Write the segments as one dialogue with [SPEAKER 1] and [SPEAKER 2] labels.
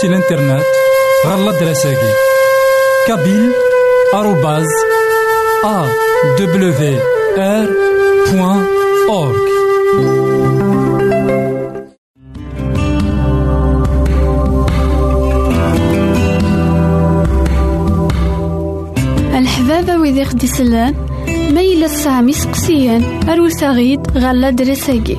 [SPEAKER 1] سي الانترنت غالا دراساكي كابيل آروباز أ دبليو آر بوان أورك
[SPEAKER 2] الحبابة ويدي خدي سلان ما سامي سقسيان أروساغيد غالا دراساكي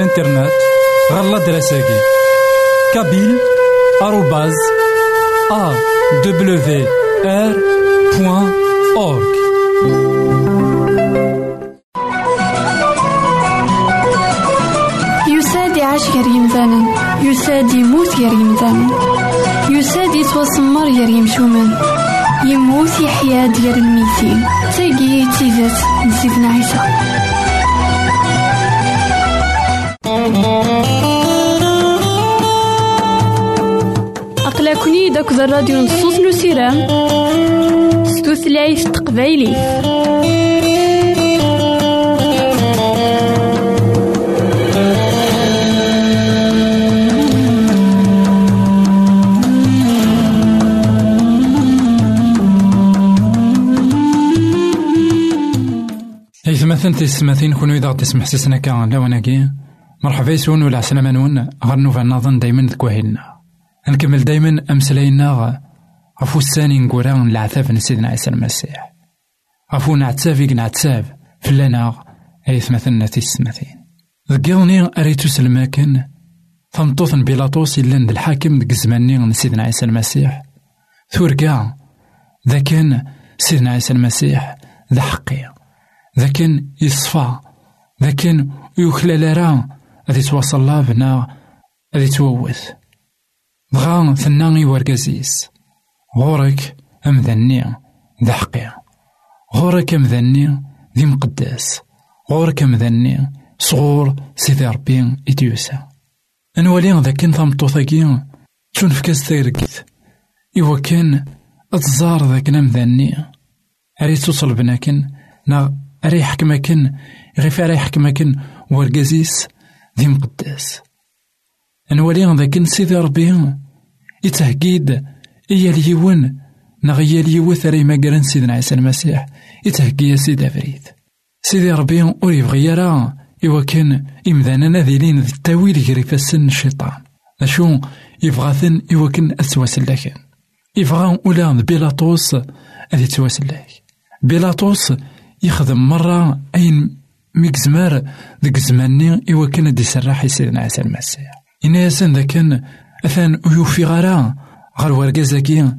[SPEAKER 1] الانترنت غالا دراساكي كابيل آروباز أ دبليو آر بوان أورك
[SPEAKER 2] يساد يعيش غير يمثالا يساد يموت غير يمثالا يساد يتوسمر غير يمشومان يموت يحيا ديال الميتين تاقي تيزات نسيتنا عيسى. أبيد أكد الراديو نصوص نسيرام ستوثلايف تقبايلي.
[SPEAKER 1] إثمثن تسمثين كونو إذا تسمح سسنا كان لوناكي مرحبا يسون ولا عسلامة نون. غير نوفا نظن دايما ذكواهلنا نكمل دايما أمسلاينا غفو الساني نقولان العتاب نسيدنا عيسى المسيح. غفو نعتاب يك نعتاب فلانا أيث مثلنا تيسمثين ذكيرني أريتو سلماكن تمطوث بيلاطوس إلا ند الحاكم ديك الزماني نسيدنا عيسى المسيح. ثوركا ذاكن سيدنا عيسى المسيح ذا حقي. ذاكن يصفى. ذاكن يخلال راه غادي توصل لا بنا غادي تووث. بغا ثناغي ورقازيس غورك أمذني ذا حقي غورك أمذني ذي مقدس غورك أمذني صغور سيدي ربي إديوسا أنوالي ذاك ثمطوثاكي تون في كاس تيركيت إوا كان أتزار ذاك نمذني أري توصل بناكن نا أري يحكمكن غير أري يحكمكن ورقازيس ذي مقدس نولي ذاك سيدي ربي. يتهقيد إيا ليون نغ إيا ليوث راي مقرن سيدنا عيسى المسيح. يتهقي يا سيدي فريد سيدي ربي أور يبغي يرى إوا كان إمذانا ناذلين ذي التاويل يجري فسن الشيطان. أشو يبغاثن إوا كان أتواسل لكن يبغى أولا بيلاطوس أذي تواسل لك بيلاطوس يخدم مرة أين ميكزمار ذيك زماني إوا كان دي سراح سيدنا عيسى المسيح. إنا ياسن ذا كان أثان يوفي غرا غير ورقازاكي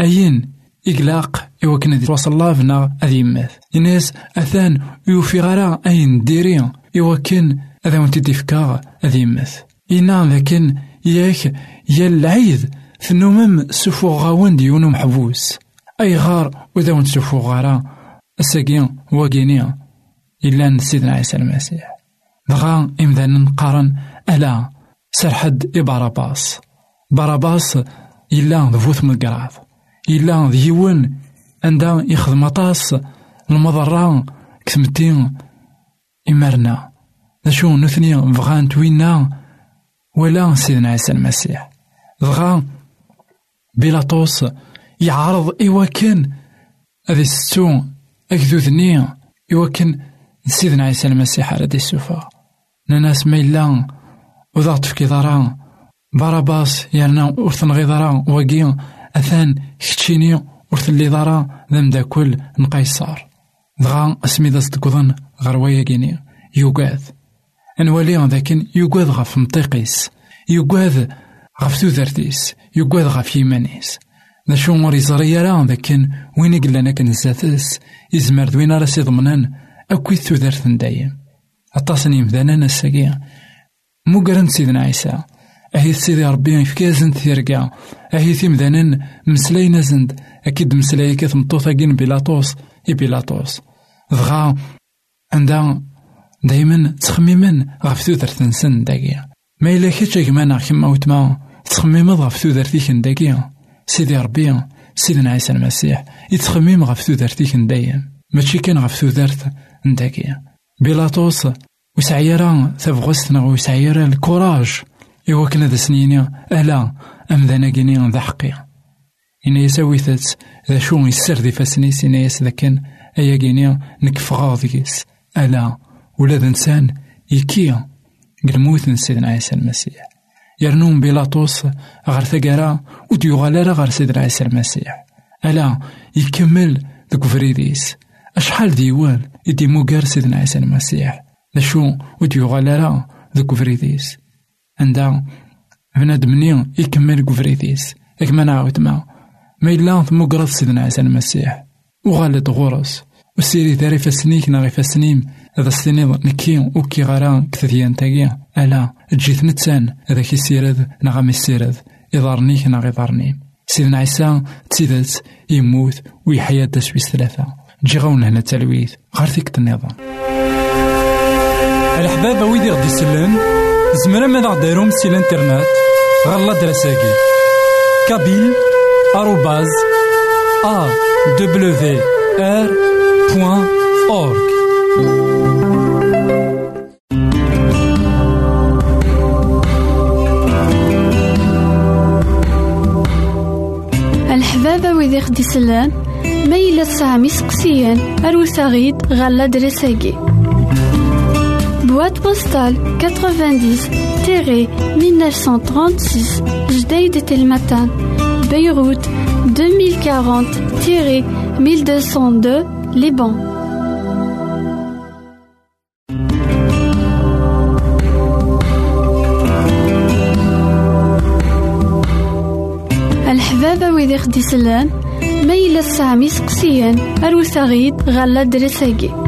[SPEAKER 1] أين إقلاق إوا كان دي وصل الله فينا أذي يمث إناس أثان يوفي غرا أين ديري إوا كان أذا ونتي ديفكا أذي يمث إنا لكن ياك يا العيد ثنومم سفو غاون ديونو محبوس أي غار وإذا ونت سفو غارا الساقين واقيني إلا سيدنا عيسى المسيح. سرحد إباراباس باراباس. إلا ذفوث من القراض. إلا ذيون عندها يخدم أطاس المضرة كثمتين إمرنا. نشو نثني بغان توينا ولا سيدنا عيسى المسيح. دغا بيلاطوس يعرض إوا كان هذي ستو أكذوذني إوا كان سيدنا عيسى المسيح على دي السوفا ناس ما إلا وضغط في كيضارا باراباس يالنا ورثن غيضارا واقي أثان كتشيني ورث اللي ضارا ذا مداكل نقيصار دغا أسمي ذا صدقضن غير وياكيني يوقاذ. أنوالي ذاكن يوقاذ غف مطيقيس. يوقاذ غف ثوثرتيس يوقاذ غف يمانيس. ذا شو مور يزري راه ذاكن وين يقلنا كان زاتس يزمر دوين راسي ضمنان أكويت ثوثرت دايم. أطاسني مذانا نساقي مقرن سيدنا عيسى. أهي سيدي ربي يفكازن ثيرقا أهي ثمذانا مسلاينا زند. أكيد مسلاي كيف مطوثاقين بيلاطوس؟ إي بيلاطوس. دغا عندها دايما تخميما غف ثوثرت نسن داكيا ما إلا كيتش كمانا كيما وتما تخميما غف ثوثرتيك داكيا سيدي ربي سيدنا عيسى المسيح يتخميم غف ثوثرتيك دايم ماشي كان غف ثوثرت نداكيا بيلاطوس وسعيرا تبغستنا وسعيرا الكوراج. إوا كنا ذا سنيني ألا أم ذا ناقيني ذا حقي إنا يساوي ذا شو يسر ذي فاسنيس إنا يس ذا كان أيا كيني نكفغا ذيس ألا ولا ذا إنسان يكي قلموت سيدنا عيسى المسيح. يرنون بيلاطوس غير ثقرا وديوغالا غير سيدنا عيسى المسيح. ألا يكمل ذوك فريديس أشحال ديوان يدي موكار سيدنا عيسى المسيح ذا شو وديوغالا ذوك فريديس عندها بنادم يكمل كفريتيس ياك ما نعاود ما ما إلا تمقرض سيدنا عيسى المسيح وغالط غورس وسيري ثاري فاسنيك ناغي فاسنيم هذا السنيض نكي وكي غارا كثديان تاقيا ألا جيت نتسان هذا كي سيرد نغام السيرد إضارنيك ناغي ضارني سيدنا عيسى تسيدت يموت ويحيا تسويس ثلاثة جي غون هنا التلويث غير ثيك النظام
[SPEAKER 3] الحباب ويدي غدي يسلم زمرا ماذا غديرهم سي الانترنت غالا دراساكي. كابيل
[SPEAKER 1] آروباز أ دبليو آر بوان أورك
[SPEAKER 3] الحبابة ويدي خدي سلان ميلا سامي سقسيان أروساغيد غالا دريساكي Boîte postale 90-1936 Jdeïd Telmatan Beyrouth 2040-1202 Liban. الحبابة ويدي خدي سلان ميلا سقسيان أروساغيد غالا دريساكي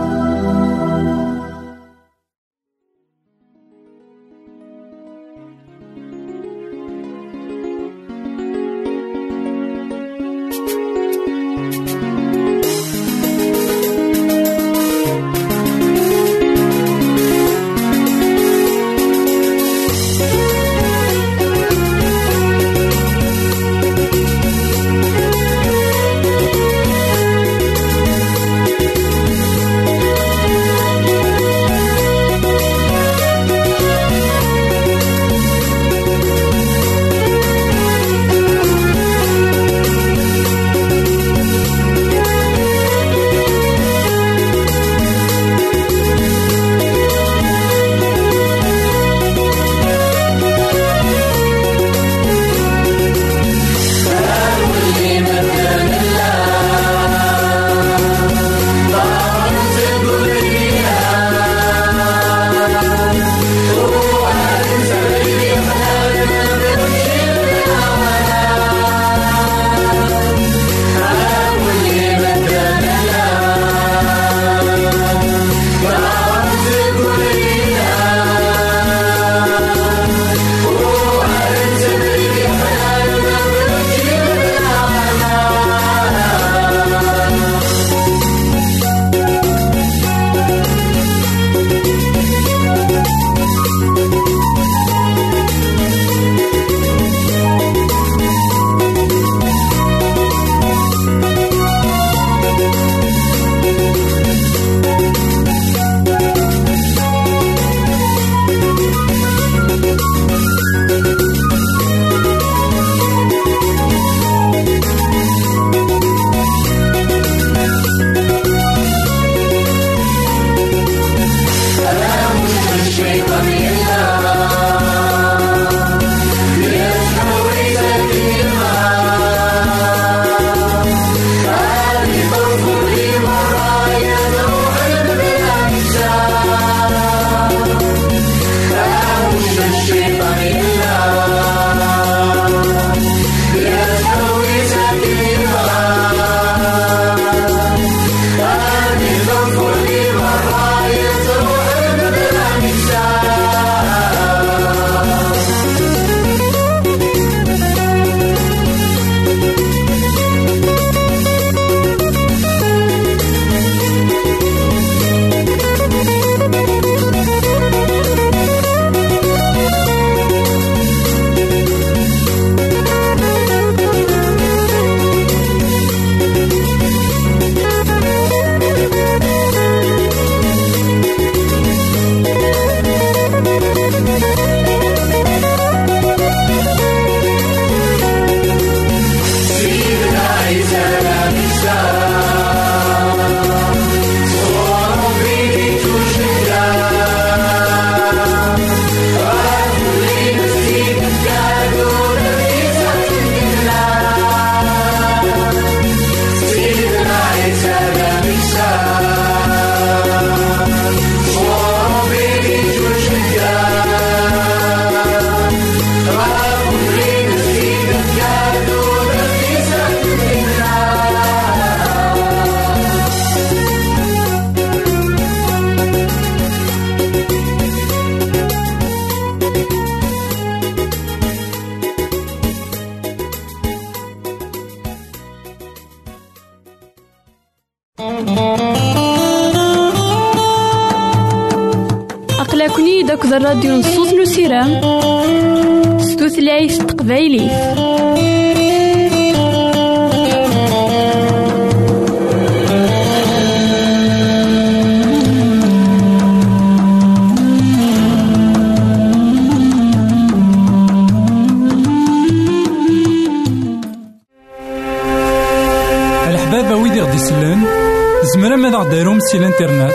[SPEAKER 3] ماذا غديرهم سي الإنترنت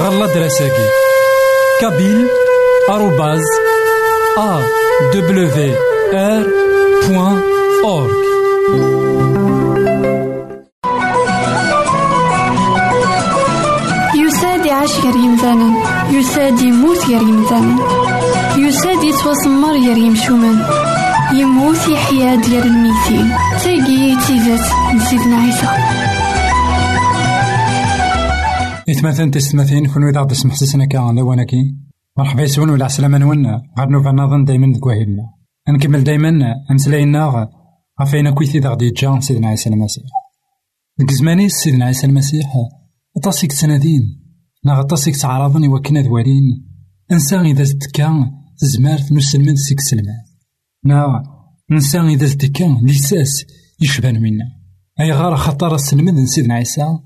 [SPEAKER 3] غالا دراساكي كابيل آروباز أ دبليو أورك
[SPEAKER 2] يساد يعيش غير يمثالا يساد يموت غير يمثالا يساد يتوسمر غير يمشومان يموت يحيا ديال الميتين. تاقي تيزات نسيتنا عيسى
[SPEAKER 1] إثمثن تستمثين كون إذا غدي تسمح سسنا كا لواناكي مرحبا يسون ولا عسلامة نون غاد نوفا نظن دايما دكواهيلنا نكمل دايما أمسلاينا غفاينا كويثي إذا غدي يتجا سيدنا عيسى المسيح. ديك سيدنا عيسى المسيح أطاسيك تسنادين نا أطاسيك تعرضن يوكنا دوالين. إنسان إذا زدكا زمارت نسلمد سيك سلمان. نا إنسان إذا زدكا لساس يشبان منا. أي غار خطر السلمد سيدنا عيسى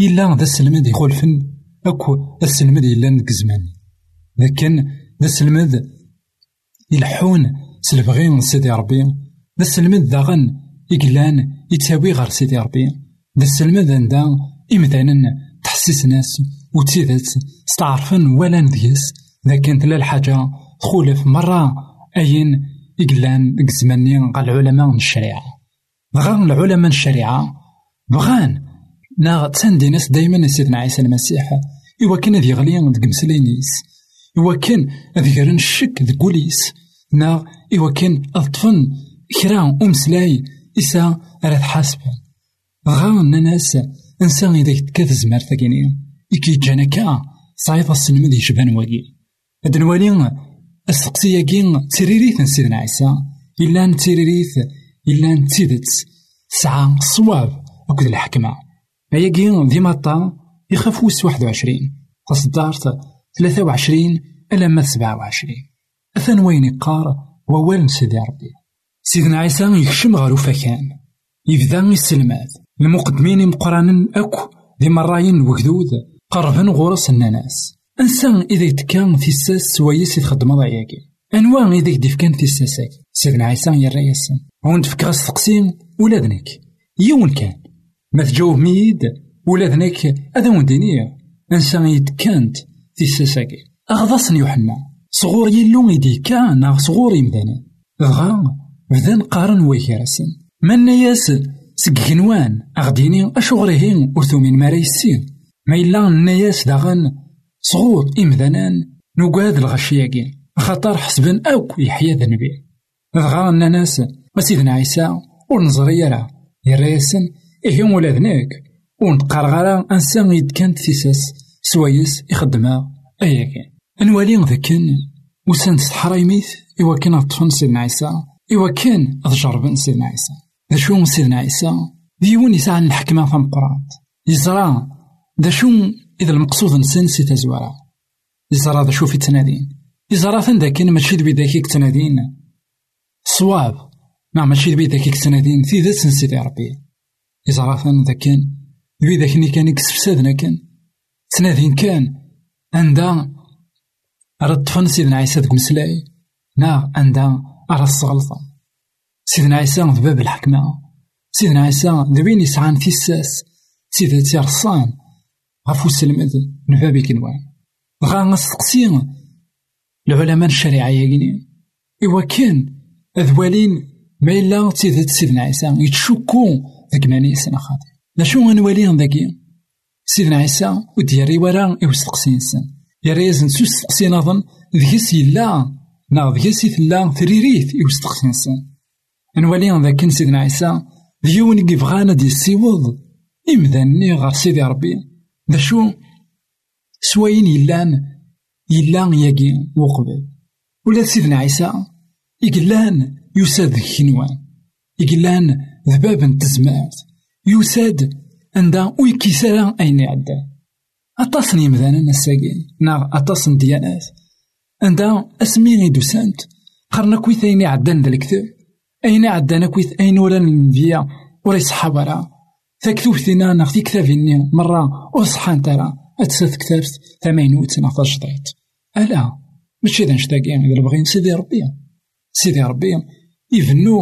[SPEAKER 1] إلا ذا السلمد يخولفن أكو السلمد إلا ندك زماني لكن ذا السلمد يلحون سلبغين سيدي ربي. ذا السلمد داغن يقلان يتساوي غير سيدي ربي. ذا السلمد عندها إمثالا تحسيس ناس وتسيدات ستعرفن ولا نديس لكن تلا الحاجة تخولف مرة أين يقلان ديك الزماني قال العلماء الشريعة. بغان العلماء الشريعة. بغان نا تساندي ناس دايما سيدنا عيسى المسيح. إوا كان ذي غليان ديك مسلينيس إوا كان ذي غرن الشك ذي كوليس نا إوا كان أطفن كرا أمسلاي إسا راه تحاسبن غان ناس إنسان إذا يتكاث زمار ثاكيني إكي جانا كا صعيد السلم ذي شبان واقي. هاد نوالي السقسية كين تريريث سيدنا عيسى إلا تريريث إلا نتيدت. ساعة الصواب وكذا الحكمة. أيا كين ديما طا يخاف وس واحد وعشرين. تصدارت ثلاثة وعشرين إلى ما سبعة وعشرين. أثن وين يقار ووال سيدي ربي. سيدنا عيسى يكشم غير فكان. يبدأ يسلمات. المقدمين مقرانا أكو ذي مراين وكذود قربن غورس الناس إنسان إذا يتكان في الساس سوايس يتخدم ضياكي انواع إذا يدف كان في الساسك سيدنا عيسى يرى ياسن هون تفكر السقسين ولادنك. يون كان. ما تجاوب ميد ولادنك هذا وندينية. إنسان يتكانت في الساسك أغضصن يوحنا. صغور يلو يدي كان صغور يمدانا دغا بدان قارن ويكرسن من ياس سكنوان أغديني أشغرهين أرثومين ماريسين ما إلا الناس داغن صغور إمذانان نقاد الغشياكين خاطر حسبن أوك يحيى ذا نبي دغا ناس وسيدنا عيسى ونظري يرى يريسن إيه ولادناك ونقرغرا أنسان يدكانت ثيساس سوايس يخدما أياكين نوالي ذاكن وسان تحرايميت إوا كان أطفن سيدنا عيسى إوا كان أضجربن سيدنا عيسى. ذا شو سيدنا عيسى؟ ديون يسعى الحكمة فمقرات يزرى ذا شو إذا المقصود نسن سي تزوارا. يزرى ذا شو في تنادين. يزرى ثن ذاكن ماشي ذبي ذاكيك تنادين صواب نعم ماشي ذبي ذاكيك تنادين في ذا سن سيدي ربي. يزرى ثن ذاكن ذبي ذاكني كان يكسفسادنا كان. تنادين كان عندها رد طفن سيدنا عيسى ديك مسلاي. نا عندها أرى الصغلطة سيدنا عيسى في باب الحكمة. سيدنا عيسى ذوين يسعان في الساس. سيدنا تيرصان غفو السلمد. من باب كنوان غا نستقسي العلماء الشريعة يقيني. إوا كان أذوالين ما إلا تيدت سيدنا عيسى. يتشكو ذاك ماني سنة خاطر لا شو غنوالي ذاكي؟ سيدنا عيسى ودياري ورا يوستقسي نسن يرى يزن سوس استقسي نظن ذيس يلا نا ذيس يثلا ثريريث يوستقسي نسن نولي ذاك سيدنا عيسى ديون كيبغانا دي السيوض إمذاني غير سيدي ربي. ذا شو سواين يلان يلان ياكي وقبل. ولا سيدنا عيسى يقلان يساد كنوان يقلان ذباب تزمات يساد عندها ويكيسالا أين يعدى. أطاس يمذانا الساقين نا أطاس ديانات عندها اسمي دوسانت. قرنا كويت أين عدان ذا الكتاب؟ أين عدانا كويت أين ورا الأنبياء؟ ورا يصحى ورا تكتب ثينا ناخ في كتابيني مرة وصحى ترى اتسات كتابت ثمانين وتسعة تجديد ألا ماشي ذا نشتاقي إذا بغينا سيدي ربي. سيدي ربي. يفنو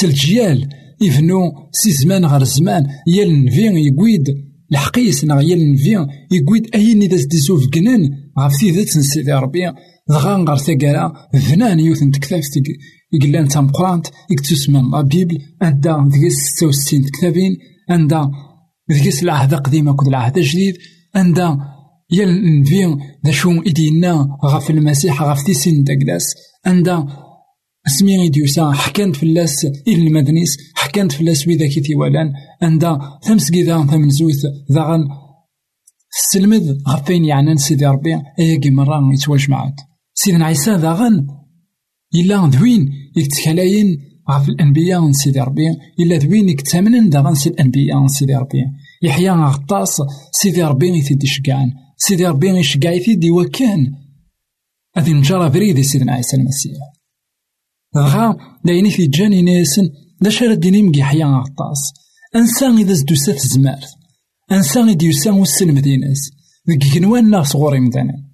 [SPEAKER 1] سلجيال. يفنو سي زمان غير زمان يا النبي يقويد. الحقيس نا يا النبي يقويد أين إذا سديسو فكنان غف تيدات سيدي ربي دغا نغار ثقالا فنان يوث نتكتاف يقلان تام قرانت يكتسمن لا بيبل عندها ذيك ستة وستين كتابين عندها ذيك العهد القديم كود العهد الجديد عندها يا النبي ذا شو إدينا غف المسيح غف تيسين داكلاس عندها اسمي ديوسا حكانت فلاس إلى المدنيس حكانت فلاس ويدا كي تيوالان عندها ثمسكيدا ثمنزوث ذاغن السلمذ غفين يعني سيدي ربي أيا مرة يتواج معاد سيدنا عيسى ذاغن إلا ذوين يتكلاين غف الأنبياء سيدي ربي إلا ذوين يكتامنن داغن سي الأنبياء سيدي ربي. يحيى غطاس سيدي ربي يثيدي شقعان سيدي ربي يشقع يثيدي وكان هذه نجرى بريدي سيدنا عيسى المسيح. غا دايني في جاني ناسن دا شارد ديني مقي حيا غطاس أنسان إذا زدو سات زمارت أنسان إذا يسان وسلم ديناس ذك كنوان ناس صغوري مدانا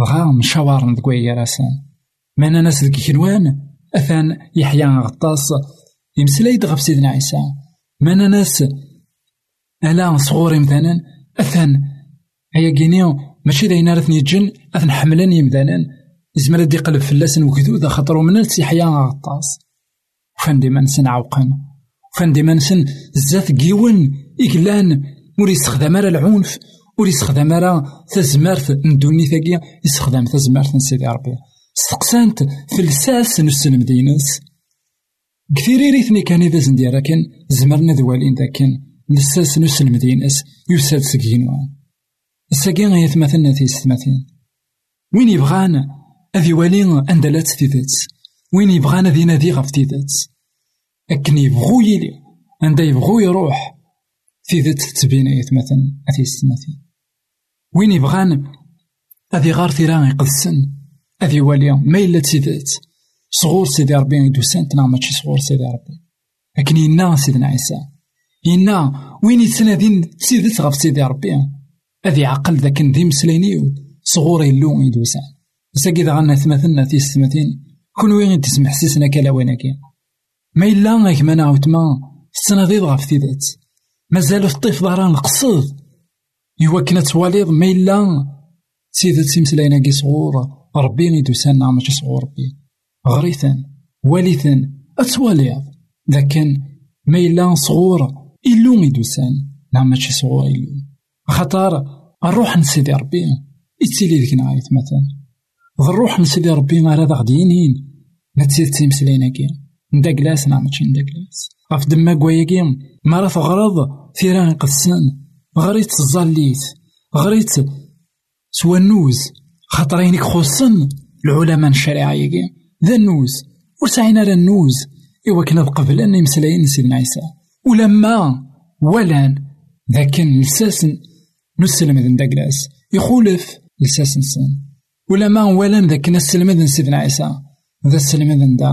[SPEAKER 1] غا مشاور ندقوي راسان مانا ناس ذك كنوان أثان يحيى غطاس يمسلاي غف سيدنا عيسى مانا ناس ألا صغوري مثلا أثان هيا كينيو ماشي داينا رثني جن أثن حملان يمدانان يزمر دي قلب فلاسن وكذوذا خاطرو من سيحيا غطاس وفان ديما نسن عوقن وفان ديما نسن زات كيون إقلان ور يستخدم على العنف ور يستخدم على تزمارت ندوني ثاقيا. يستخدم تزمارت سيدي ربي. استقسانت فلساس نسن مدينس كثير ريثني كان إذا زنديرا كان زمرنا ذوالين ذا كان. لساس نسن مدينس يساد سكينوان الساقين غيث مثلنا تيستماثين وين أذي والي أندلات تيدات وين يبغان ذي نادي غف تيدات أكن يبغو يلي عند يبغو يروح. تيدات تبين يتمثل أتيستماثين وين يبغان أذي غار ثيران يقدسن أذي والي ما إلا تيدات صغور سيدي ربي يدوسان تنا ماشي صغور سيدي ربي. لكن ينا سيدنا عيسى. ينا وين يتسنادين تيدات غف سيدي ربي؟ أذي عقل ذاك ذي مسلينيو صغور يلو ساقي ذا غانا ثمثلنا في السمتين كون وين تسمح سيسنا كلا ويناكي ما إلا غيك ما نعاوتما السنة غف تيدات مازال الطيف ظهران القصد. يوا كنا تواليض ما إلا سيدة سيمسلاينا كي صغور. ربي يدوسان نعم ماشي صغور ربي. غريثا والثا أتواليض. كان ما إلا صغور إلو يدوسان نعم ماشي صغور إلو. خطر الروح نسيدي ربي. يتسيلي ذيك نعايت مثلا. الروح نسيدي ربي غير هذا غدينين ما تسيد تيمسلاينا كي نداكلاس نعم ماشي نداكلاس غف دما كواياكي ما راه تغرض ثيران قدسان غريت الزاليت غريت سوا النوز خاطرينك خصن العلماء الشريعة يجي ذا النوز وسعينا على النوز إوا كنا قبل أن يمسلاين سيدنا عيسى. ولما ولان ذاك لساس نسلم ذن داكلاس يخولف لساس نسان. ولما ولان ذاك نسلم ذن سيدنا عيسى. ذا السلم ذن دا.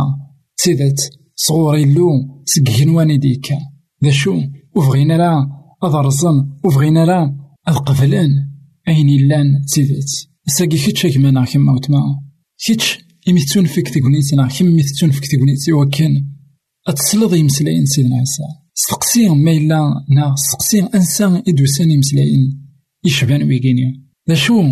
[SPEAKER 1] سيدت صغور يلو سكهنواني ديكا ذا شو؟ وفغينا لا. أضرزن وفغينا لا. أذقفلان أين إلان سيدت ساقي كيتش كما كما وتما إمي فيك تقنيت نا كم إمي فيك تقنيت وكان أتسلض يمسلاين سيدنا عيسى. استقسي ما إلا نا. استقسي أنسان إدوسان يمسلاين يشبان ويقيني. ذا شو؟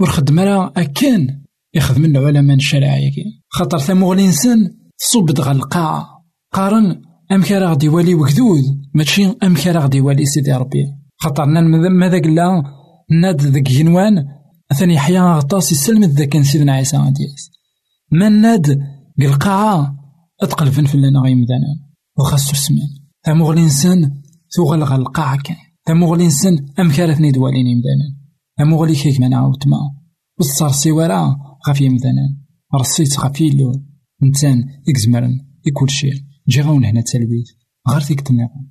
[SPEAKER 1] ورخدم راه أكان يخدم العلماء الشرعية خاطر ثمو الإنسان تصب دغا القاعة قارن أم كان غدي والي وكذود ماشي أم كان غدي والي سيدي ربي. خاطرنا ماذا قلا ناد ذاك جنوان أثني يحيى غطاس يسلم ذاك سيدنا عيسى غادياس من ناد القاعة أتقل فن فلنا غي مدانا وخاصو السمان. ثمو الإنسان ثوغل القاعة كان. ثمو الإنسان أم كارثني دواليني مدانا ثمو غلي كيك منا عاوتما وصار سيوارا غافي مدانا رصيت غافي اللو نتان إكزمرن. يكل شيء جي غاون هنا تلبيت. غير فيك تنيقون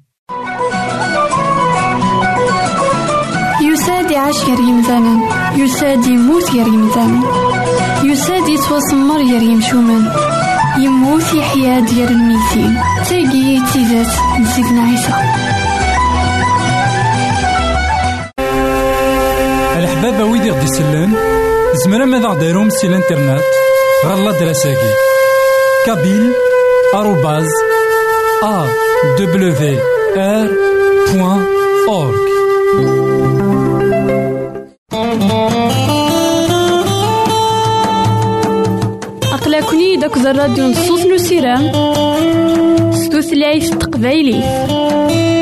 [SPEAKER 2] يساد عاش غير يمثالا يساد يموت غير يمثالا
[SPEAKER 3] يساد يتوسمر ير يمشومن يموت يحيى ديال الميتين. تاقي تيزات نسيتنا عيسى.
[SPEAKER 1] الحبابة ويدي غدي يسلن زمرا ماذا غديرهم سي الانترنت؟ غالا دراساكي كابيل آروباز أ دبليو آر بوان أورك
[SPEAKER 3] أقلكني داك الراديو نصوص نسيرام ستوثلايف تقبايلي.